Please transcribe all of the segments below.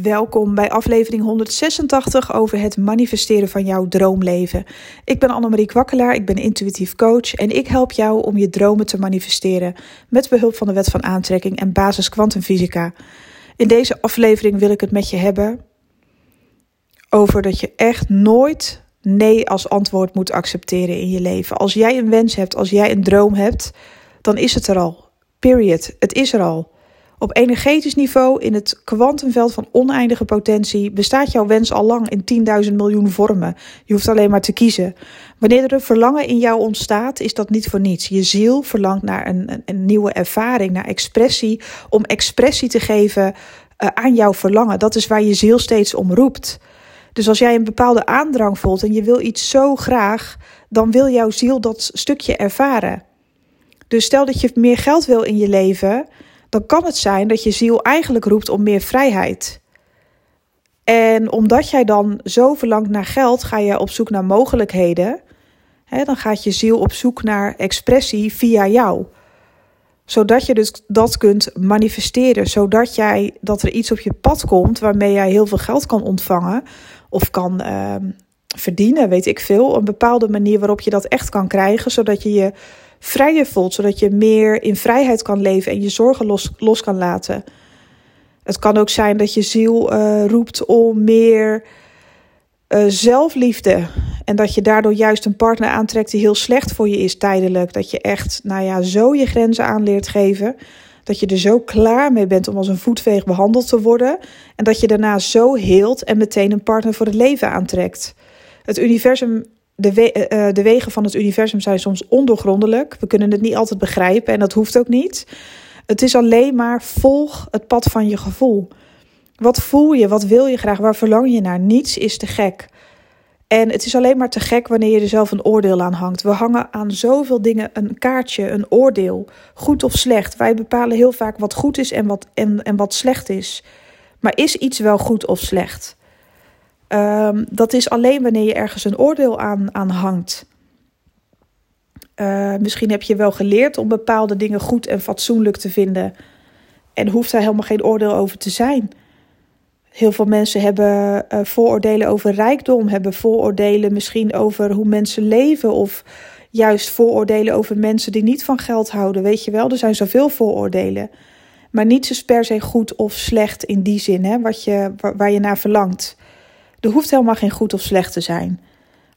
Welkom bij aflevering 186 over het manifesteren van jouw droomleven. Ik ben Annemarie Kwakkelaar, ik ben intuïtief coach en ik help jou om je dromen te manifesteren met behulp van de wet van aantrekking en basis kwantumfysica. In deze aflevering wil ik het met je hebben over dat je echt nooit nee als antwoord moet accepteren in je leven. Als jij een wens hebt, als jij een droom hebt, dan is het er al. Period. Het is er al. Op energetisch niveau, in het kwantumveld van oneindige potentie, bestaat jouw wens al lang in 10.000 miljoen vormen. Je hoeft alleen maar te kiezen. Wanneer er een verlangen in jou ontstaat, is dat niet voor niets. Je ziel verlangt naar een, een, nieuwe ervaring, naar expressie, om expressie te geven uh, aan jouw verlangen. Dat is waar je ziel steeds om roept. Dus als jij een bepaalde aandrang voelt en je wil iets zo graag, dan wil jouw ziel dat stukje ervaren. Dus stel dat je meer geld wil in je leven, dan kan het zijn dat je ziel eigenlijk roept om meer vrijheid. En omdat jij dan zo verlangt naar geld, ga je op zoek naar mogelijkheden. dan gaat je ziel op zoek naar expressie via jou. Zodat je dus dat kunt manifesteren. Zodat jij, dat er iets op je pad komt waarmee jij heel veel geld kan ontvangen. Of kan uh, verdienen, weet ik veel. Een bepaalde manier waarop je dat echt kan krijgen. Zodat je je vrijer voelt, zodat je meer in vrijheid kan leven en je zorgen los, los kan laten. Het kan ook zijn dat je ziel uh, roept om meer uh, zelfliefde. En dat je daardoor juist een partner aantrekt die heel slecht voor je is tijdelijk. Dat je echt, nou ja, zo je grenzen aan leert geven. Dat je er zo klaar mee bent om als een voetveeg behandeld te worden. En dat je daarna zo heelt en meteen een partner voor het leven aantrekt. Het universum de, we uh, de wegen van het universum zijn soms ondoorgrondelijk. We kunnen het niet altijd begrijpen en dat hoeft ook niet. Het is alleen maar volg het pad van je gevoel. Wat voel je? Wat wil je graag? Waar verlang je naar? Niets is te gek. En het is alleen maar te gek wanneer je er zelf een oordeel aan hangt. We hangen aan zoveel dingen een kaartje, een oordeel. Goed of slecht. Wij bepalen heel vaak wat goed is en wat, en, en wat slecht is. Maar is iets wel goed of slecht? Um, dat is alleen wanneer je ergens een oordeel aan, aan hangt. Uh, misschien heb je wel geleerd om bepaalde dingen goed en fatsoenlijk te vinden. En hoeft daar helemaal geen oordeel over te zijn. Heel veel mensen hebben uh, vooroordelen over rijkdom, hebben vooroordelen misschien over hoe mensen leven. Of juist vooroordelen over mensen die niet van geld houden. Weet je wel, er zijn zoveel vooroordelen. Maar niets is per se goed of slecht in die zin, hè, wat je, waar je naar verlangt. Er hoeft helemaal geen goed of slecht te zijn.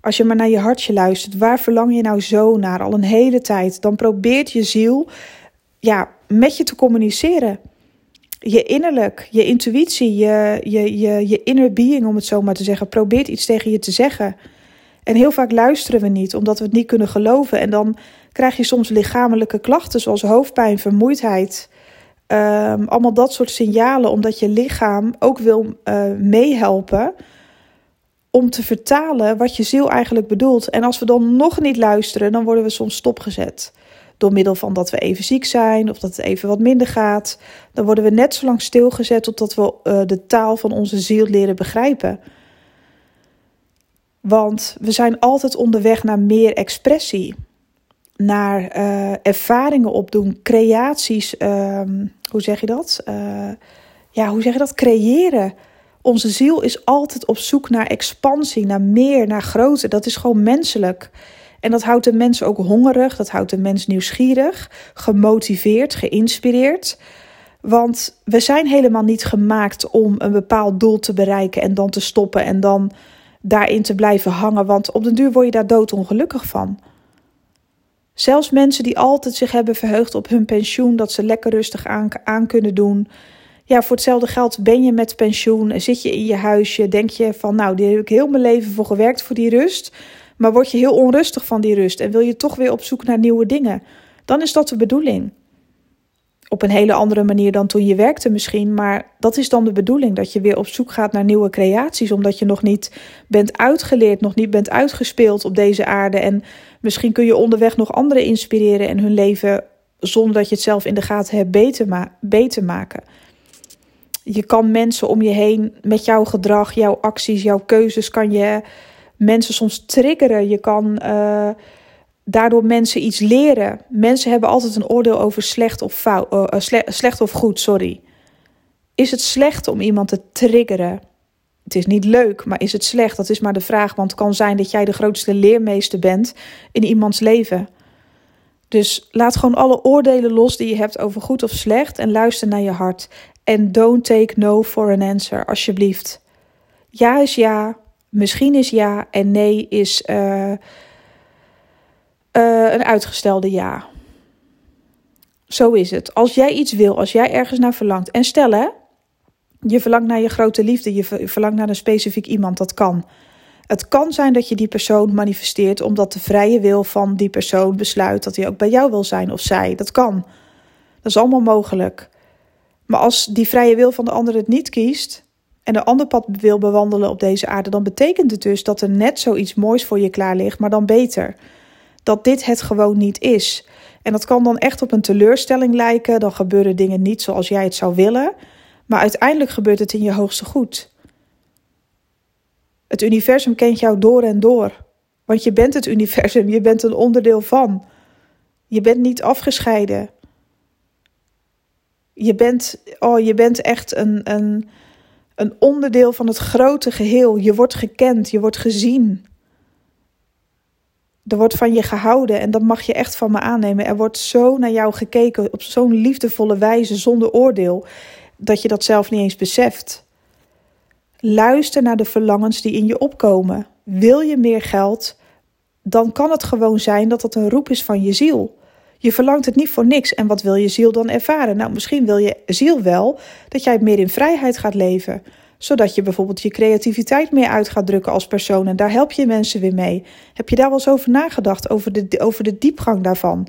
Als je maar naar je hartje luistert, waar verlang je nou zo naar al een hele tijd? Dan probeert je ziel ja, met je te communiceren. Je innerlijk, je intuïtie, je, je, je, je inner being, om het zo maar te zeggen, probeert iets tegen je te zeggen. En heel vaak luisteren we niet, omdat we het niet kunnen geloven. En dan krijg je soms lichamelijke klachten, zoals hoofdpijn, vermoeidheid. Um, allemaal dat soort signalen, omdat je lichaam ook wil uh, meehelpen om te vertalen wat je ziel eigenlijk bedoelt. En als we dan nog niet luisteren, dan worden we soms stopgezet. Door middel van dat we even ziek zijn of dat het even wat minder gaat. Dan worden we net zo lang stilgezet totdat we uh, de taal van onze ziel leren begrijpen. Want we zijn altijd onderweg naar meer expressie. Naar uh, ervaringen opdoen, creaties. Uh, hoe zeg je dat? Uh, ja, hoe zeg je dat? Creëren. Onze ziel is altijd op zoek naar expansie, naar meer, naar groter. Dat is gewoon menselijk. En dat houdt de mens ook hongerig, dat houdt de mens nieuwsgierig, gemotiveerd, geïnspireerd. Want we zijn helemaal niet gemaakt om een bepaald doel te bereiken en dan te stoppen en dan daarin te blijven hangen. Want op den duur word je daar doodongelukkig van. Zelfs mensen die altijd zich hebben verheugd op hun pensioen, dat ze lekker rustig aan, aan kunnen doen, ja, voor hetzelfde geld ben je met pensioen, zit je in je huisje, denk je van nou, daar heb ik heel mijn leven voor gewerkt voor die rust. Maar word je heel onrustig van die rust en wil je toch weer op zoek naar nieuwe dingen, dan is dat de bedoeling. Op een hele andere manier dan toen je werkte misschien, maar dat is dan de bedoeling dat je weer op zoek gaat naar nieuwe creaties, omdat je nog niet bent uitgeleerd, nog niet bent uitgespeeld op deze aarde en misschien kun je onderweg nog anderen inspireren en hun leven zonder dat je het zelf in de gaten hebt beter, ma beter maken. Je kan mensen om je heen met jouw gedrag, jouw acties, jouw keuzes, kan je mensen soms triggeren. Je kan uh, daardoor mensen iets leren. Mensen hebben altijd een oordeel over slecht of, fout, uh, slecht of goed, sorry. Is het slecht om iemand te triggeren? Het is niet leuk, maar is het slecht? Dat is maar de vraag, want het kan zijn dat jij de grootste leermeester bent in iemands leven. Dus laat gewoon alle oordelen los die je hebt over goed of slecht en luister naar je hart. En don't take no for an answer, alsjeblieft. Ja is ja, misschien is ja en nee is uh, uh, een uitgestelde ja. Zo is het. Als jij iets wil, als jij ergens naar verlangt. En stel hè, je verlangt naar je grote liefde, je verlangt naar een specifiek iemand, dat kan. Het kan zijn dat je die persoon manifesteert omdat de vrije wil van die persoon besluit dat hij ook bij jou wil zijn of zij. Dat kan. Dat is allemaal mogelijk. Maar als die vrije wil van de ander het niet kiest en een ander pad wil bewandelen op deze aarde, dan betekent het dus dat er net zoiets moois voor je klaar ligt, maar dan beter. Dat dit het gewoon niet is. En dat kan dan echt op een teleurstelling lijken. Dan gebeuren dingen niet zoals jij het zou willen. Maar uiteindelijk gebeurt het in je hoogste goed. Het universum kent jou door en door. Want je bent het universum, je bent een onderdeel van. Je bent niet afgescheiden. Je bent, oh, je bent echt een, een, een onderdeel van het grote geheel. Je wordt gekend, je wordt gezien. Er wordt van je gehouden en dat mag je echt van me aannemen. Er wordt zo naar jou gekeken op zo'n liefdevolle wijze, zonder oordeel, dat je dat zelf niet eens beseft. Luister naar de verlangens die in je opkomen. Wil je meer geld? Dan kan het gewoon zijn dat het een roep is van je ziel. Je verlangt het niet voor niks. En wat wil je ziel dan ervaren? Nou, misschien wil je ziel wel dat jij meer in vrijheid gaat leven zodat je bijvoorbeeld je creativiteit meer uit gaat drukken als persoon. En daar help je mensen weer mee. Heb je daar wel eens over nagedacht, over de, over de diepgang daarvan?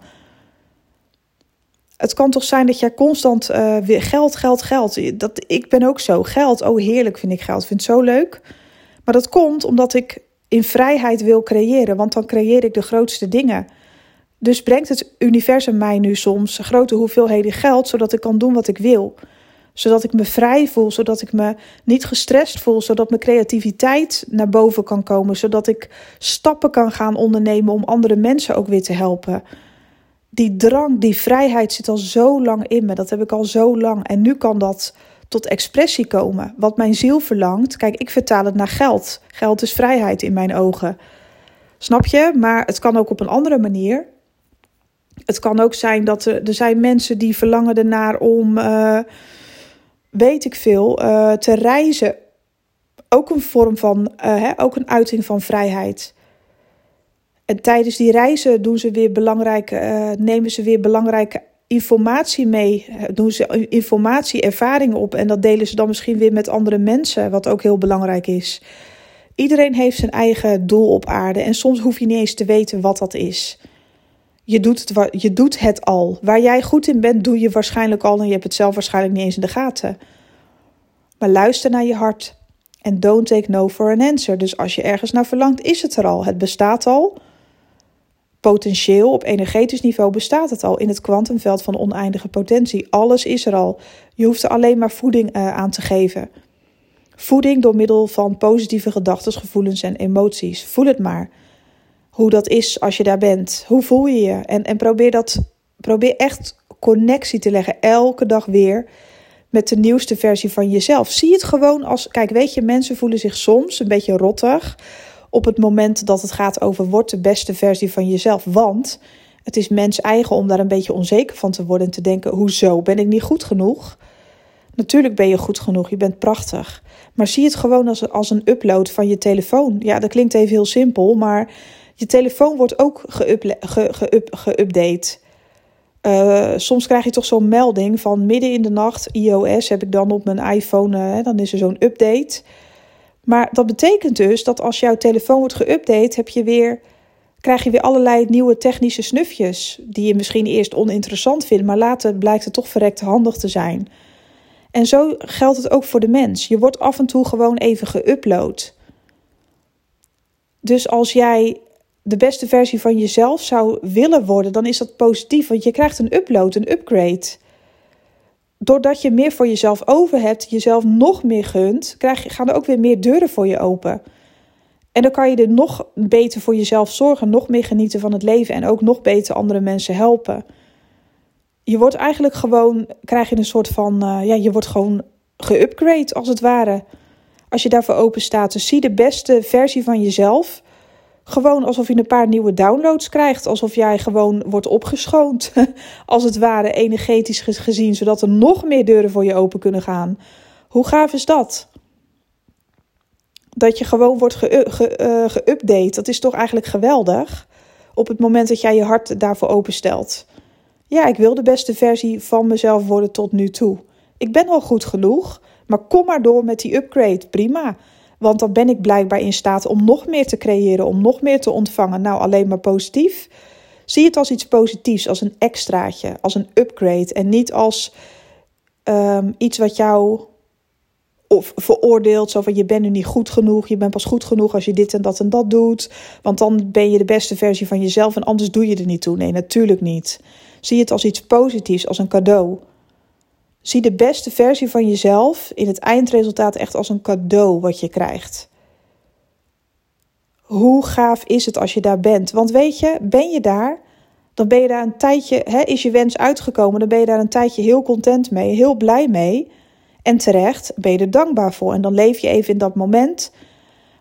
Het kan toch zijn dat jij constant weer geld, geld, geld. Dat, ik ben ook zo. Geld, oh heerlijk vind ik geld. Vind het zo leuk. Maar dat komt omdat ik in vrijheid wil creëren. Want dan creëer ik de grootste dingen. Dus brengt het universum mij nu soms grote hoeveelheden geld, zodat ik kan doen wat ik wil zodat ik me vrij voel, zodat ik me niet gestrest voel, zodat mijn creativiteit naar boven kan komen, zodat ik stappen kan gaan ondernemen om andere mensen ook weer te helpen. Die drang, die vrijheid zit al zo lang in me, dat heb ik al zo lang. En nu kan dat tot expressie komen. Wat mijn ziel verlangt, kijk, ik vertaal het naar geld. Geld is vrijheid in mijn ogen. Snap je? Maar het kan ook op een andere manier. Het kan ook zijn dat er, er zijn mensen die verlangen ernaar om. Uh, weet ik veel, uh, te reizen. Ook een vorm van, uh, hè, ook een uiting van vrijheid. En tijdens die reizen doen ze weer belangrijke, nemen ze weer belangrijke informatie mee. Doen ze informatie, ervaringen op. En dat delen ze dan misschien weer met andere mensen, wat ook heel belangrijk is. Iedereen heeft zijn eigen doel op aarde. En soms hoef je niet eens te weten wat dat is. Je doet, het, je doet het al. Waar jij goed in bent, doe je waarschijnlijk al en je hebt het zelf waarschijnlijk niet eens in de gaten. Maar luister naar je hart. En don't take no for an answer. Dus als je ergens naar verlangt, is het er al. Het bestaat al. Potentieel op energetisch niveau bestaat het al in het kwantumveld van oneindige potentie. Alles is er al. Je hoeft er alleen maar voeding uh, aan te geven. Voeding door middel van positieve gedachten, gevoelens en emoties. Voel het maar hoe dat is als je daar bent. Hoe voel je je? En, en probeer dat, probeer echt connectie te leggen elke dag weer met de nieuwste versie van jezelf. Zie het gewoon als, kijk, weet je, mensen voelen zich soms een beetje rottig op het moment dat het gaat over word de beste versie van jezelf, want het is mens eigen om daar een beetje onzeker van te worden en te denken: hoezo ben ik niet goed genoeg? Natuurlijk ben je goed genoeg, je bent prachtig. Maar zie het gewoon als, als een upload van je telefoon. Ja, dat klinkt even heel simpel, maar je telefoon wordt ook geüpdate. Uh, soms krijg je toch zo'n melding van midden in de nacht, iOS heb ik dan op mijn iPhone, uh, dan is er zo'n update. Maar dat betekent dus dat als jouw telefoon wordt geüpdate, heb je weer, krijg je weer allerlei nieuwe technische snufjes. Die je misschien eerst oninteressant vindt, maar later blijkt het toch verrekt handig te zijn. En zo geldt het ook voor de mens. Je wordt af en toe gewoon even geüpload. Dus als jij de beste versie van jezelf zou willen worden, dan is dat positief. Want je krijgt een upload, een upgrade. Doordat je meer voor jezelf over hebt, jezelf nog meer gunt, krijg gaan er ook weer meer deuren voor je open. En dan kan je er nog beter voor jezelf zorgen, nog meer genieten van het leven en ook nog beter andere mensen helpen. Je wordt eigenlijk gewoon, krijg je een soort van, uh, ja, je wordt gewoon geupgrade als het ware. Als je daarvoor open staat. Dus zie de beste versie van jezelf. Gewoon alsof je een paar nieuwe downloads krijgt. Alsof jij gewoon wordt opgeschoond. Als het ware energetisch gezien. Zodat er nog meer deuren voor je open kunnen gaan. Hoe gaaf is dat? Dat je gewoon wordt eh, geüpdate. Dat is toch eigenlijk geweldig? Op het moment dat jij je hart daarvoor openstelt. Ja, ik wil de beste versie van mezelf worden tot nu toe. Ik ben al goed genoeg, maar kom maar door met die upgrade. Prima. Want dan ben ik blijkbaar in staat om nog meer te creëren, om nog meer te ontvangen. Nou, alleen maar positief. Zie het als iets positiefs, als een extraatje, als een upgrade. En niet als um, iets wat jou of veroordeelt. Zo van je bent nu niet goed genoeg. Je bent pas goed genoeg als je dit en dat en dat doet. Want dan ben je de beste versie van jezelf en anders doe je er niet toe. Nee, natuurlijk niet. Zie het als iets positiefs, als een cadeau. Zie de beste versie van jezelf in het eindresultaat echt als een cadeau wat je krijgt. Hoe gaaf is het als je daar bent? Want weet je, ben je daar, dan ben je daar een tijdje, hè, is je wens uitgekomen, dan ben je daar een tijdje heel content mee, heel blij mee. En terecht ben je er dankbaar voor. En dan leef je even in dat moment.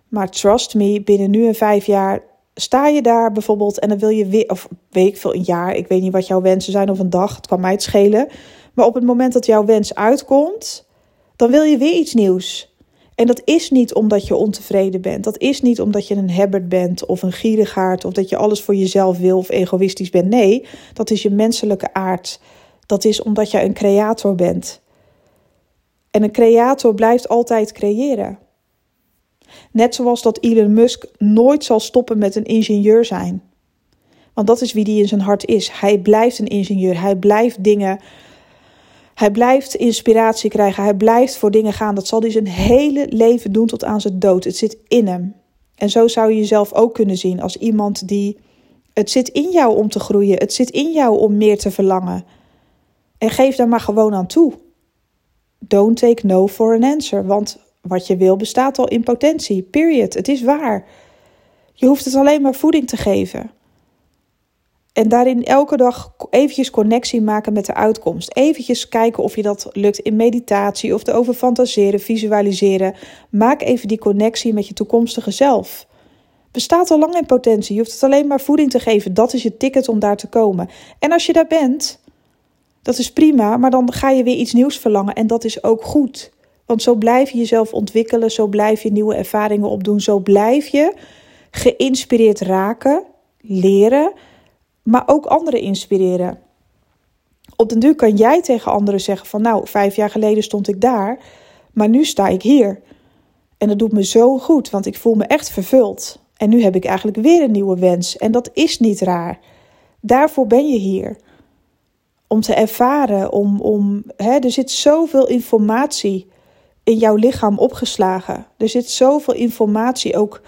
Maar trust me, binnen nu en vijf jaar sta je daar bijvoorbeeld en dan wil je weer, of weet ik veel, een jaar, ik weet niet wat jouw wensen zijn of een dag, het kan mij het schelen. Maar op het moment dat jouw wens uitkomt, dan wil je weer iets nieuws. En dat is niet omdat je ontevreden bent. Dat is niet omdat je een hebbert bent of een gierigaard of dat je alles voor jezelf wil of egoïstisch bent. Nee, dat is je menselijke aard. Dat is omdat je een creator bent. En een creator blijft altijd creëren. Net zoals dat Elon Musk nooit zal stoppen met een ingenieur zijn. Want dat is wie die in zijn hart is. Hij blijft een ingenieur. Hij blijft dingen. Hij blijft inspiratie krijgen. Hij blijft voor dingen gaan. Dat zal hij zijn hele leven doen tot aan zijn dood. Het zit in hem. En zo zou je jezelf ook kunnen zien als iemand die. Het zit in jou om te groeien. Het zit in jou om meer te verlangen. En geef daar maar gewoon aan toe. Don't take no for an answer. Want wat je wil bestaat al in potentie. Period. Het is waar. Je hoeft het alleen maar voeding te geven. En daarin elke dag eventjes connectie maken met de uitkomst. Eventjes kijken of je dat lukt in meditatie of erover fantaseren, visualiseren. Maak even die connectie met je toekomstige zelf. Bestaat al lang in potentie. Je hoeft het alleen maar voeding te geven. Dat is je ticket om daar te komen. En als je daar bent, dat is prima, maar dan ga je weer iets nieuws verlangen en dat is ook goed. Want zo blijf je jezelf ontwikkelen, zo blijf je nieuwe ervaringen opdoen, zo blijf je geïnspireerd raken, leren, maar ook anderen inspireren. Op den duur kan jij tegen anderen zeggen van nou, vijf jaar geleden stond ik daar, maar nu sta ik hier. En dat doet me zo goed, want ik voel me echt vervuld. En nu heb ik eigenlijk weer een nieuwe wens en dat is niet raar. Daarvoor ben je hier. Om te ervaren, om, om, hè, er zit zoveel informatie in jouw lichaam opgeslagen. Er zit zoveel informatie ook.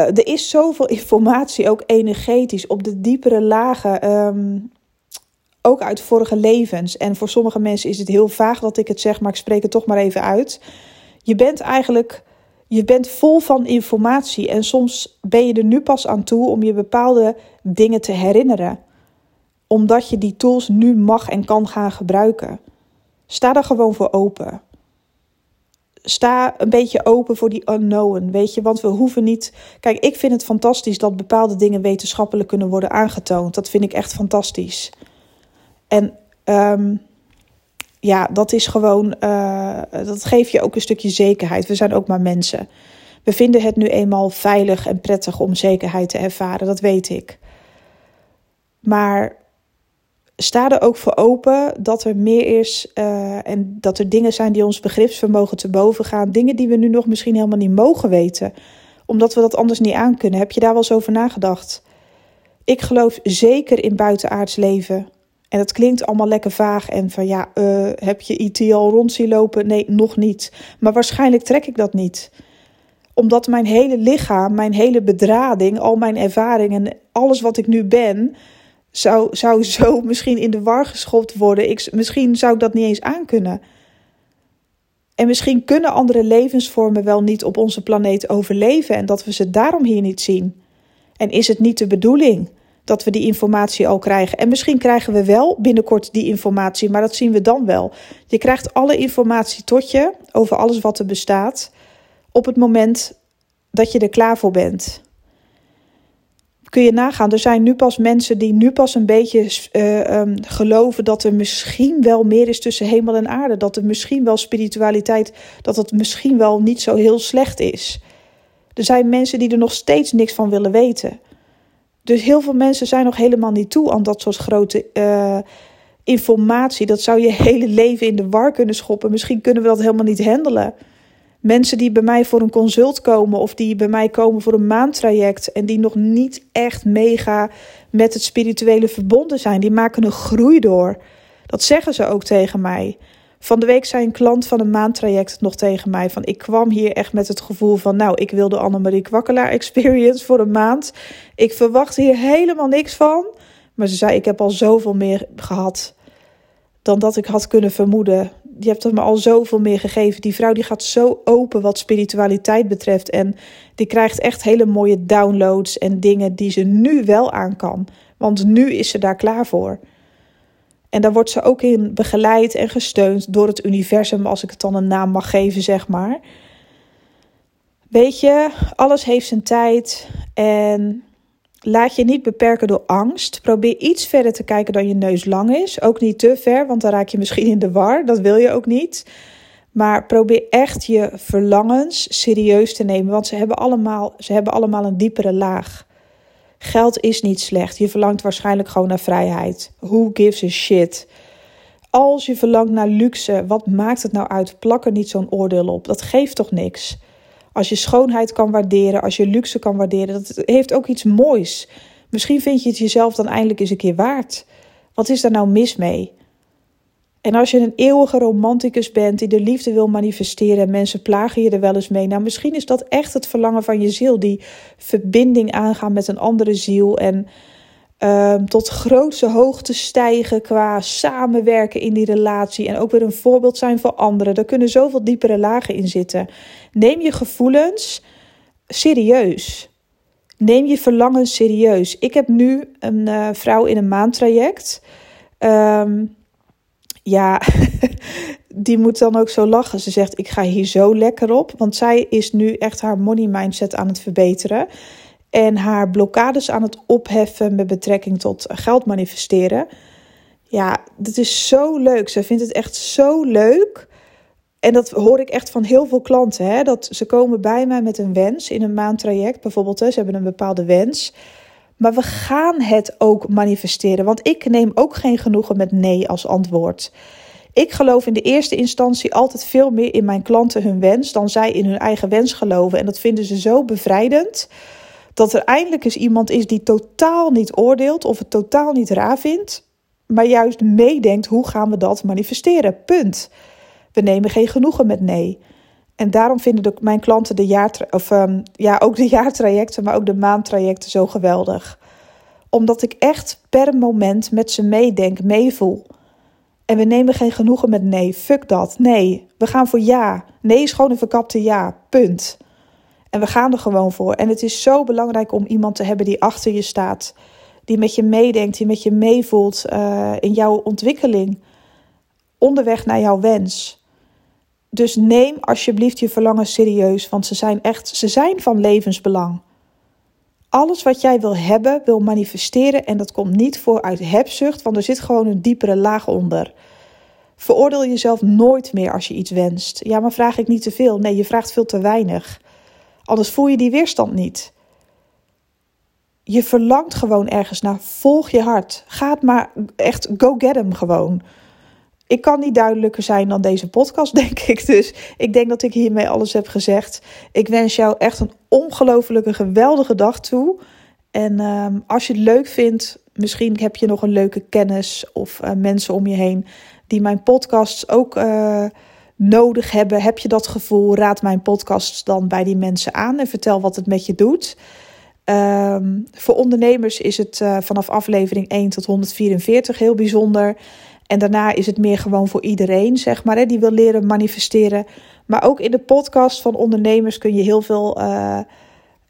Uh, er is zoveel informatie ook energetisch op de diepere lagen. Um, ook uit vorige levens. En voor sommige mensen is het heel vaag dat ik het zeg, maar ik spreek het toch maar even uit. Je bent eigenlijk. Je bent vol van informatie en soms ben je er nu pas aan toe om je bepaalde dingen te herinneren. Omdat je die tools nu mag en kan gaan gebruiken. Sta daar gewoon voor open sta een beetje open voor die unknown, weet je. Want we hoeven niet... Kijk, ik vind het fantastisch dat bepaalde dingen wetenschappelijk kunnen worden aangetoond. Dat vind ik echt fantastisch. En um, ja, dat is gewoon... Uh, dat geeft je ook een stukje zekerheid. We zijn ook maar mensen. We vinden het nu eenmaal veilig en prettig om zekerheid te ervaren. Dat weet ik. Maar sta er ook voor open dat er meer is uh, en dat er dingen zijn die ons begripsvermogen te boven gaan. Dingen die we nu nog misschien helemaal niet mogen weten, omdat we dat anders niet aankunnen. Heb je daar wel eens over nagedacht? Ik geloof zeker in buitenaards leven. En dat klinkt allemaal lekker vaag en van ja, uh, heb je IT al rond zien lopen? Nee, nog niet. Maar waarschijnlijk trek ik dat niet omdat mijn hele lichaam, mijn hele bedrading, al mijn ervaringen, alles wat ik nu ben, zou, zou zo misschien in de war geschopt worden. Ik, misschien zou ik dat niet eens aankunnen. En misschien kunnen andere levensvormen wel niet op onze planeet overleven en dat we ze daarom hier niet zien. En is het niet de bedoeling dat we die informatie al krijgen. En misschien krijgen we wel binnenkort die informatie, maar dat zien we dan wel. Je krijgt alle informatie tot je over alles wat er bestaat op het moment dat je er klaar voor bent. Kun je nagaan, er zijn nu pas mensen die nu pas een beetje uh, um, geloven dat er misschien wel meer is tussen hemel en aarde. Dat er misschien wel spiritualiteit, dat het misschien wel niet zo heel slecht is. Er zijn mensen die er nog steeds niks van willen weten. Dus heel veel mensen zijn nog helemaal niet toe aan dat soort grote uh, informatie. Dat zou je hele leven in de war kunnen schoppen. Misschien kunnen we dat helemaal niet handelen. Mensen die bij mij voor een consult komen of die bij mij komen voor een maandtraject en die nog niet echt mega met het spirituele verbonden zijn, die maken een groei door. Dat zeggen ze ook tegen mij. Van de week zei een klant van een maandtraject nog tegen mij: van ik kwam hier echt met het gevoel van, nou, ik wil de Annemarie Kwakkelaar Experience voor een maand. Ik verwacht hier helemaal niks van. Maar ze zei: ik heb al zoveel meer gehad dan dat ik had kunnen vermoeden. Je hebt me al zoveel meer gegeven. Die vrouw die gaat zo open wat spiritualiteit betreft. En die krijgt echt hele mooie downloads en dingen die ze nu wel aan kan. Want nu is ze daar klaar voor. En daar wordt ze ook in begeleid en gesteund door het universum, als ik het dan een naam mag geven, zeg maar. Weet je, alles heeft zijn tijd en laat je niet beperken door angst. Probeer iets verder te kijken dan je neus lang is. Ook niet te ver, want dan raak je misschien in de war. Dat wil je ook niet. Maar probeer echt je verlangens serieus te nemen, want ze hebben allemaal, ze hebben allemaal een diepere laag. Geld is niet slecht. Je verlangt waarschijnlijk gewoon naar vrijheid. Who gives a shit? Als je verlangt naar luxe, wat maakt het nou uit? Plak er niet zo'n oordeel op. Dat geeft toch niks? Als je schoonheid kan waarderen, als je luxe kan waarderen, dat heeft ook iets moois. Misschien vind je het jezelf dan eindelijk eens een keer waard. Wat is daar nou mis mee? En als je een eeuwige romanticus bent die de liefde wil manifesteren en mensen plagen je er wel eens mee, nou misschien is dat echt het verlangen van je ziel, die verbinding aangaan met een andere ziel en uh, tot grootste hoogte stijgen qua samenwerken in die relatie en ook weer een voorbeeld zijn voor anderen. Daar kunnen zoveel diepere lagen in zitten. Neem je gevoelens serieus. Neem je verlangens serieus. Ik heb nu een uh, vrouw in een maandtraject. Um, ja, die moet dan ook zo lachen. Ze zegt: Ik ga hier zo lekker op. Want zij is nu echt haar money mindset aan het verbeteren. En haar blokkades aan het opheffen met betrekking tot geld manifesteren. Ja, dat is zo leuk. Ze vindt het echt zo leuk. En dat hoor ik echt van heel veel klanten. Hè? Dat ze komen bij mij met een wens in een maandtraject. Bijvoorbeeld, ze hebben een bepaalde wens. Maar we gaan het ook manifesteren. Want ik neem ook geen genoegen met nee als antwoord. Ik geloof in de eerste instantie altijd veel meer in mijn klanten hun wens dan zij in hun eigen wens geloven. En dat vinden ze zo bevrijdend. Dat er eindelijk eens iemand is die totaal niet oordeelt of het totaal niet raar vindt. Maar juist meedenkt hoe gaan we dat manifesteren. Punt. We nemen geen genoegen met nee. En daarom vinden de, mijn klanten de jaar, of, um, ja, ook de jaartrajecten, maar ook de maandtrajecten zo geweldig. Omdat ik echt per moment met ze meedenk, meevoel. En we nemen geen genoegen met nee. Fuck dat. Nee, we gaan voor ja. Nee is gewoon een verkapte ja. Punt. En we gaan er gewoon voor. En het is zo belangrijk om iemand te hebben die achter je staat. Die met je meedenkt, die met je meevoelt uh, in jouw ontwikkeling. Onderweg naar jouw wens. Dus neem alsjeblieft je verlangen serieus, want ze zijn echt, ze zijn van levensbelang. Alles wat jij wil hebben, wil manifesteren en dat komt niet voor uit hebzucht, want er zit gewoon een diepere laag onder. Veroordeel jezelf nooit meer als je iets wenst. Ja, maar vraag ik niet te veel? Nee, je vraagt veel te weinig. Anders voel je die weerstand niet. Je verlangt gewoon ergens naar. Volg je hart. Ga maar echt go get hem gewoon ik kan niet duidelijker zijn dan deze podcast, denk ik. Dus ik denk dat ik hiermee alles heb gezegd. Ik wens jou echt een ongelofelijke, geweldige dag toe. En um, als je het leuk vindt, misschien heb je nog een leuke kennis of uh, mensen om je heen die mijn podcasts ook uh, nodig hebben. Heb je dat gevoel? Raad mijn podcasts dan bij die mensen aan en vertel wat het met je doet. Um, voor ondernemers is het uh, vanaf aflevering 1 tot 144 heel bijzonder. En daarna is het meer gewoon voor iedereen, zeg maar, hè, die wil leren manifesteren. Maar ook in de podcast van ondernemers kun je heel veel uh,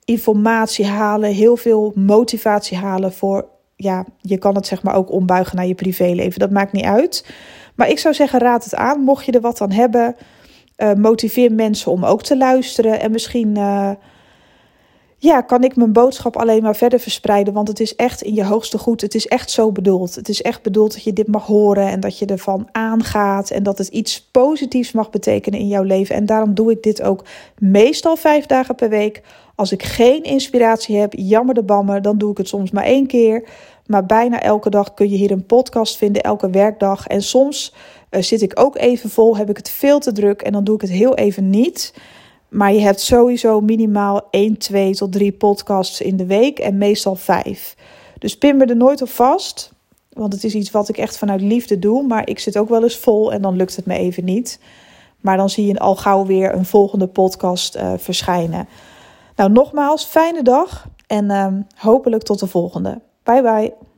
informatie halen, heel veel motivatie halen voor ja, je kan het zeg maar ook ombuigen naar je privéleven. Dat maakt niet uit. Maar ik zou zeggen, raad het aan. Mocht je er wat aan hebben, uh, motiveer mensen om ook te luisteren. En misschien uh, ja, kan ik mijn boodschap alleen maar verder verspreiden. Want het is echt in je hoogste goed. Het is echt zo bedoeld. Het is echt bedoeld dat je dit mag horen en dat je ervan aangaat. En dat het iets positiefs mag betekenen in jouw leven. En daarom doe ik dit ook meestal vijf dagen per week. Als ik geen inspiratie heb, jammer de bammer, dan doe ik het soms maar één keer. Maar bijna elke dag kun je hier een podcast vinden, elke werkdag. En soms uh, zit ik ook even vol, heb ik het veel te druk en dan doe ik het heel even niet. Maar je hebt sowieso minimaal 1, 2 tot 3 podcasts in de week en meestal 5. Dus pin me er nooit op vast. Want het is iets wat ik echt vanuit liefde doe. Maar ik zit ook wel eens vol en dan lukt het me even niet. Maar dan zie je al gauw weer een volgende podcast uh, verschijnen. Nou, nogmaals, fijne dag en uh, hopelijk tot de volgende. Bye bye.